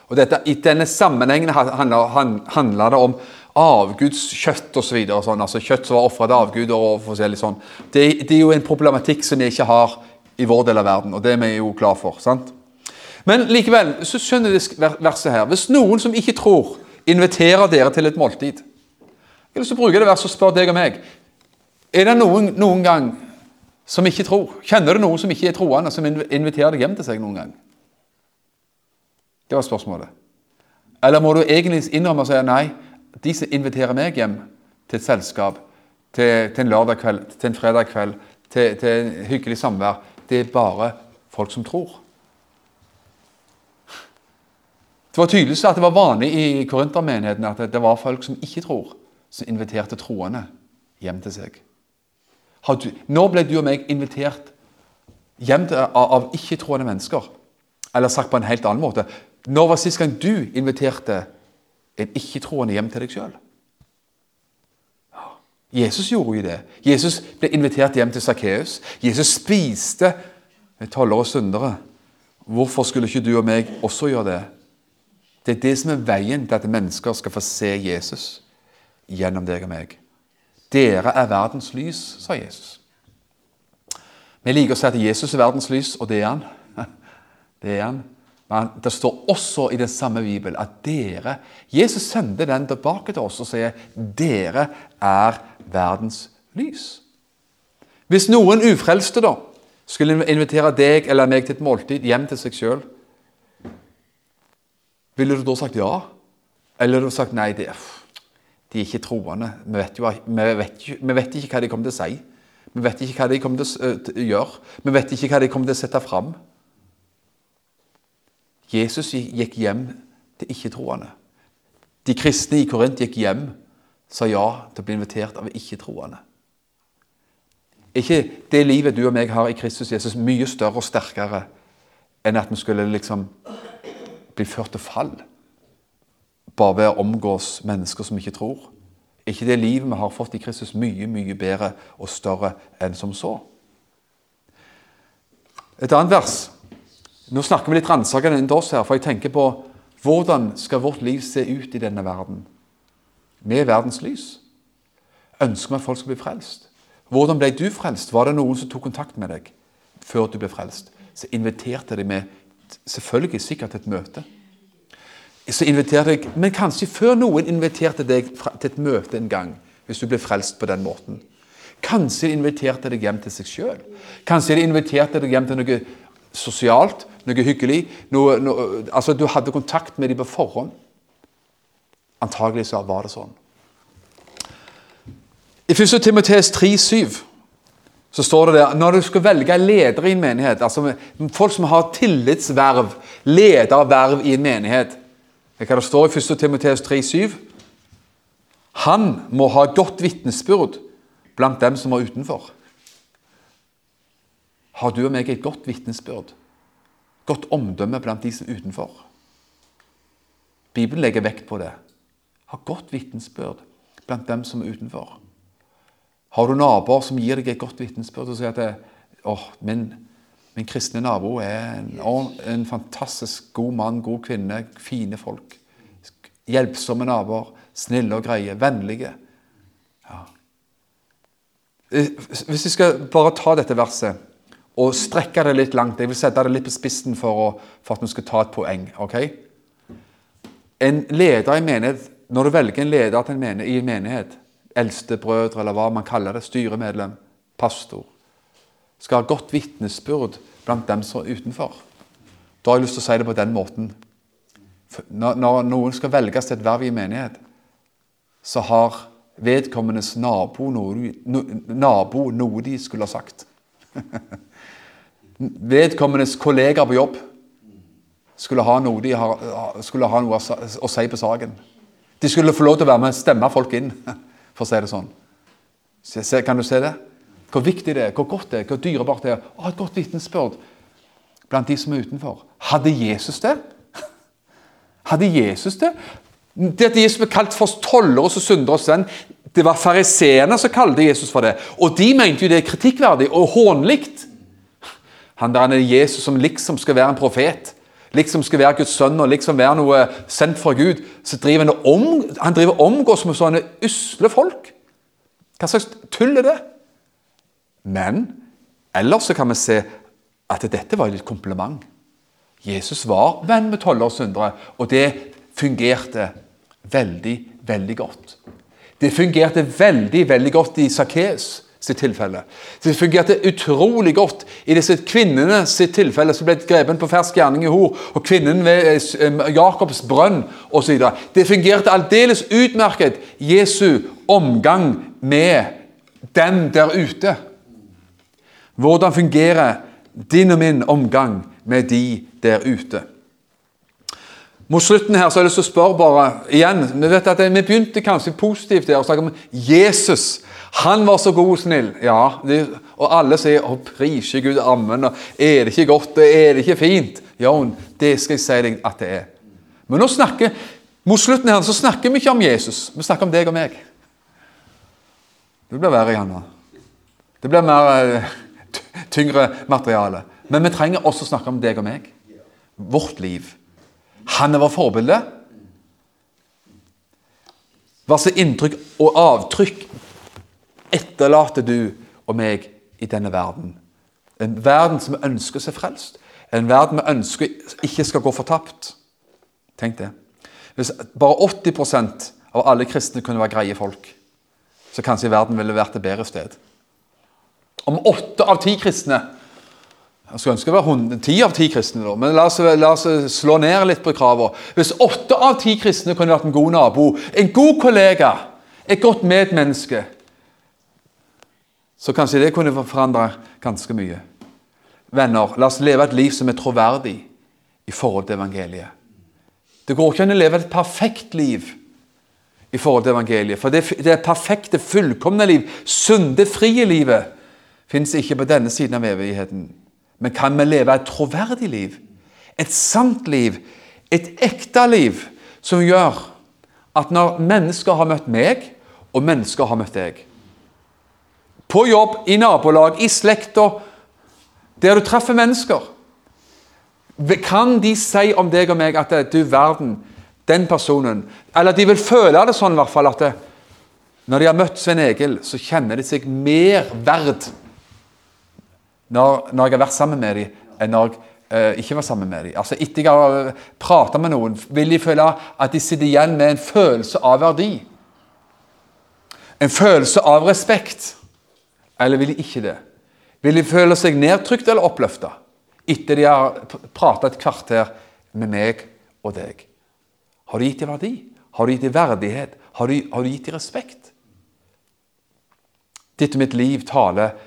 Og dette, I denne sammenhengen handler det om avgudskjøtt osv. Så sånn, altså kjøtt som var ofra til avguder. og forskjellig sånn. Det, det, er jo en problematikk som vi ikke har i vår del av verden, og det er vi jo klar for. sant? Men likevel, så skjønner vi verset her. Hvis noen som ikke tror, inviterer dere til et måltid Jeg vil så bruke det verset og spørre deg og meg. Er det noen, noen gang som ikke tror? Kjenner du noen som ikke er troende, som inviterer deg hjem til seg noen gang? Det var spørsmålet. Eller må du egentlig innrømme og si nei? de som inviterer meg hjem til et selskap, til, til en lørdag kveld, til en fredag kveld, til, til en hyggelig samvær, det er bare folk som tror. Det var tydelig at det var vanlig i korintermenigheten at det var folk som ikke tror, som inviterte troende hjem til seg. Nå ble du og meg invitert hjem av, av ikke-troende mennesker. Eller sagt på en helt annen måte Når var sist gang du inviterte en ikke-troende hjem til deg sjøl. Jesus gjorde jo det. Jesus ble invitert hjem til Sakkeus. Jesus spiste med toller og syndere. Hvorfor skulle ikke du og meg også gjøre det? Det er det som er veien til at mennesker skal få se Jesus gjennom deg og meg. Dere er verdens lys, sa Jesus. Vi liker å si at Jesus er verdens lys, og det er han. Det er han. Men det står også i den samme Bibelen at dere Jesus sender den tilbake til oss og sier dere er verdens lys. Hvis noen ufrelste da skulle invitere deg eller meg til et måltid hjem til seg sjøl, ville du da sagt ja? Eller ville du sagt nei, det, de er ikke troende. Vi vet, jo, vi, vet, vi vet, ikke hva de kommer til å si. Vi vet ikke hva de kommer til å gjøre. Vi vet ikke hva de kommer til å sette fram. Jesus gikk hjem til ikke-troende. De kristne i Korint gikk hjem, sa ja til å bli invitert av ikke-troende. Er ikke det livet du og meg har i Kristus Jesus, mye større og sterkere enn at vi skulle liksom bli ført til fall bare ved å omgås mennesker som ikke tror? Er ikke det livet vi har fått i Kristus, mye, mye bedre og større enn som så? Et annet vers Nå snakker vi litt ransakende enn oss her, for jeg tenker på hvordan skal vårt liv se ut i denne verden? Med verdens lys. Ønsker vi at folk skal bli frelst? Hvordan ble du frelst? Var det noen som tok kontakt med deg før du ble frelst? Så inviterte de med selvfølgelig sikkert et møte. Så inviterte jeg, Men kanskje før noen inviterte deg til et møte en gang, hvis du ble frelst på den måten. Kanskje de inviterte deg hjem til seg sjøl. Kanskje de inviterte deg hjem til noe sosialt, noe hyggelig. Noe, noe, altså Du hadde kontakt med dem på forhånd. Antagelig så var det sånn. I 1. Timotees 3,7 så står det der når du skal velge leder i en menighet, altså folk som har tillitsverv, lederverv i en menighet Hva det står i 1. Timoteus 3,7? Han må ha godt vitnesbyrd blant dem som er utenfor. Har du og meg et godt vitnesbyrd? Godt omdømme blant de som er utenfor? Bibelen legger vekt på det. Ha godt vitnesbyrd blant dem som er utenfor. Har du naboer som gir deg et godt vitnesbyrd og sier at oh, min, min, kristne nabo er en, en, fantastisk god mann, god kvinne, fine folk. Hjelpsomme naboer, snille og greie, vennlige. Ja. Hvis vi skal bare ta dette verset og strekke det litt langt Jeg vil sette det litt på spissen for, å, for at vi skal ta et poeng. ok? En leder i menighet, Når du velger en leder i en menighet, eldstebrødre eller hva man kaller det, styremedlem, pastor, skal ha godt vitnesbyrd blant dem som er utenfor. Da har jeg lyst til å si det på den måten. Når, noen skal velges til et verv i menighet, så har vedkommendes nabo noe, no, nabo noe de skulle ha sagt. vedkommendes kollegaer på jobb skulle ha noe, de har, skulle ha noe å si på saken. De skulle få lov til å være med og stemme folk inn, for å si det sånn. Kan du se det? Hvor viktig det er, hvor godt det er, hvor dyrebart det er å et godt vitnesbyrd blant de som er utenfor. Hadde Jesus det? Hadde Jesus det? Det at Jesus ble kalt for toller og synderes venn, det var fariseerne som kalte Jesus for det. Og de mente jo det er kritikkverdig og hånlig. Han der er Jesus som liksom skal være en profet, liksom skal være Guds sønn og liksom være noe sendt fra Gud, så driver han om, han driver omgås med sånne usle folk. Hva slags tull er det? Men ellers så kan vi se at dette var et kompliment. Jesus var venn med toller og syndere, og det fungerte veldig, veldig godt. Det fungerte veldig, veldig godt i Sakkeus sitt tilfelle. Det fungerte utrolig godt i disse kvinnene sitt tilfelle som ble grepen på fersk gjerning i hor, og kvinnen ved eh, Jakobs brønn osv. Det fungerte aldeles utmerket Jesu omgang med dem der ute. Hvordan fungerer din og min omgang med de der ute? Mot slutten her så har jeg lyst til å spørre bare igjen Vi vet at vi begynte kanskje positivt der og snakket om Jesus. Han var så god og snill. Ja, det, og alle sier 'Å, prise Gud, ammen'. Og 'Er det ikke godt? Er det ikke fint?' Ja, det skal jeg si deg at det er. Men nå snakker, mot slutten her så snakker vi ikke om Jesus. Vi snakker om deg og meg. Det blir verre igjen nå. Det blir mer uh, tyngre materiale. Men vi trenger også å snakke om deg og meg. Vårt liv. Han er vårt forbilde. Hva slags inntrykk og avtrykk etterlater du og meg i denne verden? En verden som ønsker seg frelst. En verden vi ønsker ikke skal gå fortapt. Tenk det. Hvis bare 80% av alle kristne kunne være greie folk, så kanskje verden ville vært et bedre sted. Om åtte av ti kristne jeg skulle ønske det var ti av ti kristne, da, men la oss, la oss slå ned litt på kravene. Hvis åtte av ti kristne kunne vært en god nabo, en god kollega, et godt medmenneske, så kanskje det kunne forandre ganske mye. Venner, la oss leve et liv som er troverdig i forhold til evangeliet. Det går ikke an å leve et perfekt liv i forhold til evangeliet. For det, det perfekte, fullkomne liv, syndefrie livet, fins ikke på denne siden av evigheten. Men kan vi leve et troverdig liv? Et sant liv? Et ekte liv som gjør at når mennesker har møtt meg, og mennesker har møtt deg På jobb, i nabolag, i slekta, der du treffer mennesker Kan de si om deg og meg at eh, du verden, den personen Eller de vil føle det sånn i hvert fall at det, når de har møtt Svein Egil, så kjenner de seg mer verd når, når jeg har vært sammen med dem, enn når jeg eh, ikke var sammen med dem. Altså Etter jeg har prata med noen, vil de føle at de sitter igjen med en følelse av verdi. En følelse av respekt. Eller vil de ikke det? Vil de føle seg nedtrykt eller oppløfta etter de har prata et kvarter med meg og deg? Har du gitt dem verdi? Har du gitt dem verdighet? Har du, har du gitt dem respekt? Ditt og mitt liv taler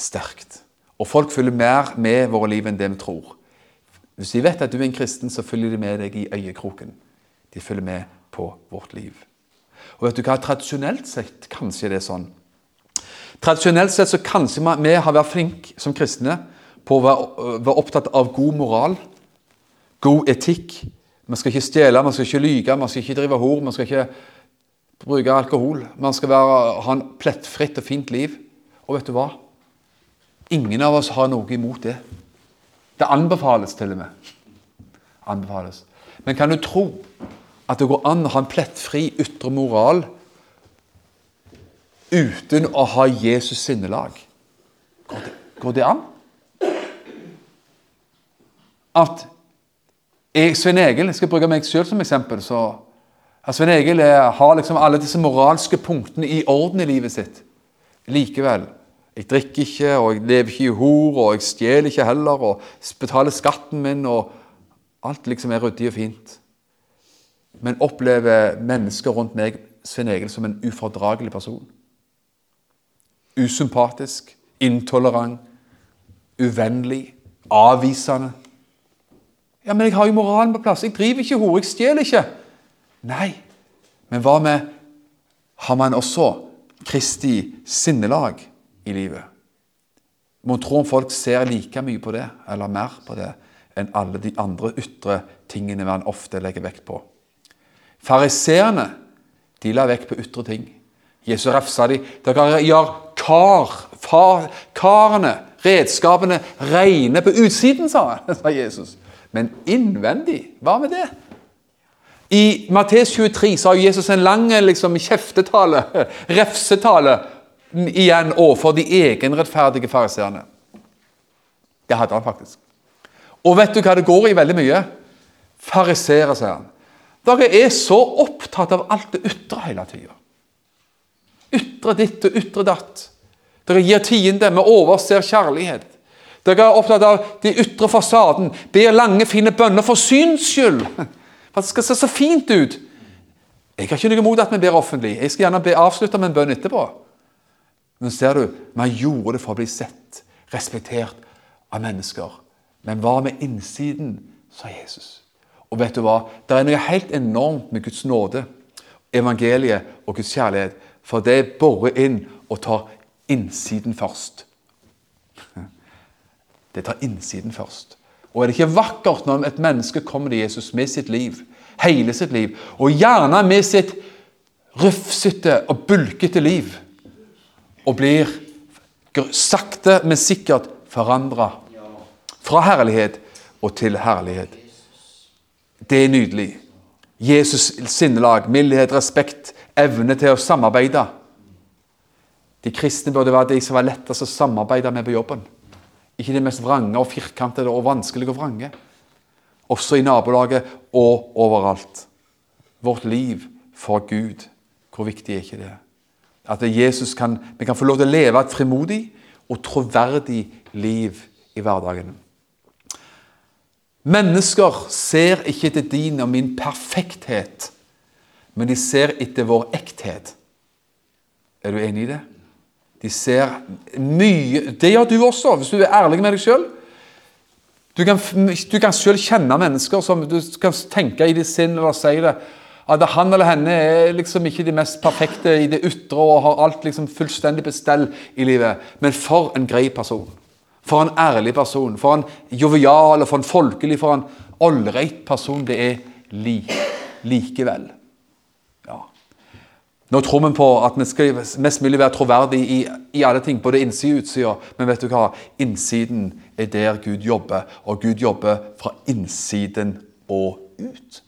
sterkt. Og folk følger mer med våre liv enn det vi tror. Hvis de vet at du er en kristen, så følger de med deg i øyekroken. De følger med på vårt liv. Og vet du hva? Tradisjonelt sett kanskje det er sånn. Tradisjonelt sett så kanskje vi har vært flinke som kristne på å være, opptatt av god moral, god etikk. Man skal ikke stjele, man skal ikke lyge, man skal ikke drive hor, man skal ikke bruke alkohol. Man skal være, ha en plettfritt og fint liv. Og vet du hva? Ingen av oss har noe imot det. Det anbefales til og med. Anbefales. Men kan du tro at det går an å ha en plettfri ytre moral uten å ha Jesus sinnelag? Går det, går det an? At jeg, Svein Egil Jeg skal bruke meg selv som eksempel. så at Svein Egil er, har liksom alle disse moralske punktene i orden i livet sitt. Likevel. Jeg drikker ikke, og jeg lever ikke i hor, og jeg stjeler ikke heller, og betaler skatten min, og alt liksom er ryddig og fint. Men opplever mennesker rundt meg Svein Egil som en ufordragelig person. Usympatisk, intolerant, uvennlig, avvisende. Ja, men jeg har jo moralen på plass. Jeg driver ikke hore. jeg stjeler ikke. Nei, men hva med Har man også Kristi sinnelag i livet? Mon tro om folk ser like mye på det, eller mer på det, enn alle de andre ytre tingene man ofte legger vekt på. Fariseerne de la vekt på ytre ting. Jesus refsa de. Dere gjør kar, far, karene, redskapene, reine på utsiden, sa, sa Jesus. Men innvendig, hva med det? I Mattes 23 så har Jesus en lang liksom, kjeftetale, refsetale, igjen overfor de egenrettferdige fariseerne. Det hadde han faktisk. Og vet du hva det går i veldig mye? Farisere, sier han. Dere er så opptatt av alt det ytre hele tida. Ytre ditt og ytre datt. Dere gir tiende, vi overser kjærlighet. Dere er opptatt av de ytre fasaden, ber lange, fine bønner for syns skyld. For at det skal se så fint ut. Jeg har ikke noe imot at vi ber offentlig. Jeg skal gjerne be avslutte med en bønn etterpå. Men ser du, vi gjorde det for å bli sett, respektert av mennesker. Men hva med innsiden, sa Jesus. Og vet du hva? Det er noe helt enormt med Guds nåde, evangeliet og Guds kjærlighet. For det borer inn og tar innsiden først. Det tar innsiden først. Og er det ikke vakkert når et menneske kommer til Jesus med sitt liv, hele sitt liv, og gjerne med sitt rufsete og bulkete liv, og blir sakte, men sikkert forandra fra herlighet og til herlighet. Det er nydelig. Jesus' sinnelag, mildhet, respekt, evne til å samarbeide. De kristne burde være de som var lettest å samarbeide med på jobben. Ikke de mest vrange og firkantede og vanskelige og vrange. Også i nabolaget og overalt. Vårt liv for Gud, hvor viktig er ikke det? At Jesus kan, vi kan få lov til å leve et frimodig og troverdig liv i hverdagen. Mennesker ser ikke etter din og min perfekthet, men de ser etter vår ekthet. Er du enig i det? De ser mye Det gjør du også, hvis du er ærlig med deg sjøl. Du kan, du kan selv kjenne mennesker som du kan tenke i ditt sinn eller si det. At han eller henne er liksom ikke de mest perfekte i det ytre og har alt liksom fullstendig bestell i livet. Men for en grei person. For en ærlig person. For en jovial, og for en folkelig, for en ålreit person det er li, likevel. Nå tror vi på at vi skal mest mulig være troverdige i, i alle ting, både innsiden og utsida. Men vet du hva? Innsiden er der Gud jobber, og Gud jobber fra innsiden og ut.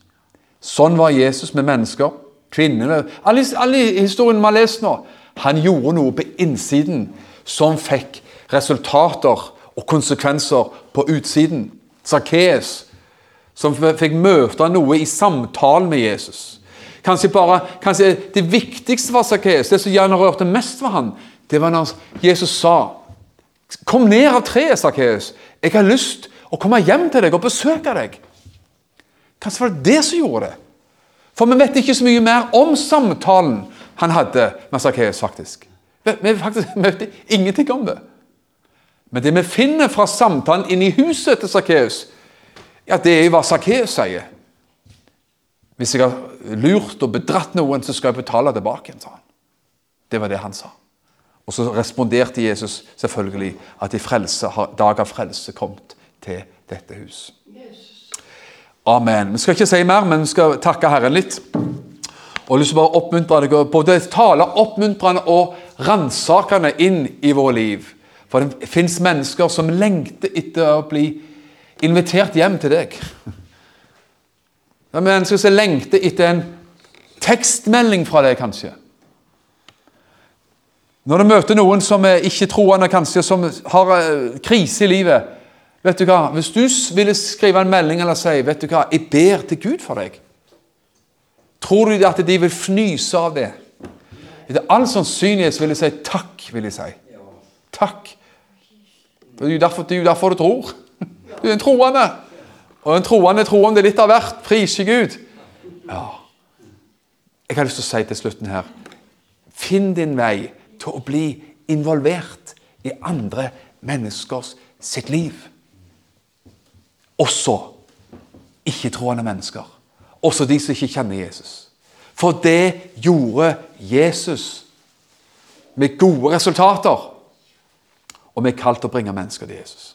Sånn var Jesus med mennesker. Kvinnene Alle, alle historiene vi har lest nå. Han gjorde noe på innsiden som fikk resultater og konsekvenser på utsiden. Sakkeus, som fikk møte noe i samtalen med Jesus. Kanskje bare, kanskje Det viktigste for Sakkeus, det som gjerne rørte mest for han, det var når Jesus sa Kom ned av treet, Sakkeus. Jeg har lyst å komme hjem til deg og besøke deg. Kanskje var det det som gjorde det. For vi vet ikke så mye mer om samtalen han hadde med Sakkeus, faktisk. Vi, faktisk, vi vet ingenting om det. Men det vi finner fra samtalen inne i huset til Sakkeus, ja, det er jo hva Sakkeus sier. Hvis jeg har lurt og bedratt noen, så skal jeg betale tilbake sa han. Det var det han sa. Og så responderte Jesus selvfølgelig at i frelse, dag av frelse kommet til dette hus. Amen. Vi skal ikke si mer, men vi skal takke Herren litt. Og lyst til å bare oppmuntre deg, både tale oppmuntrende og ransakende inn i vårt liv. For det fins mennesker som lengter etter å bli invitert hjem til deg. Det er mennesker som lengter etter en tekstmelding fra deg, kanskje. Når du møter noen som er ikke-troende, kanskje, som har uh, krise i livet vet du hva, Hvis du ville skrive en melding eller si vet du hva, 'Jeg ber til Gud for deg', tror du at de vil fnyse av det? Etter all sannsynlighet vil jeg si takk. vil jeg si. Takk. Det er jo derfor, er derfor du tror. Du er en troende. Og en troende tror om det litt av hvert. Priser Gud. Ja. Jeg har lyst til å si til slutten her Finn din vei til å bli involvert i andre menneskers sitt liv. Også ikke-troende mennesker. Også de som ikke kjenner Jesus. For det gjorde Jesus med gode resultater. Og vi er kalt å bringe mennesker til Jesus.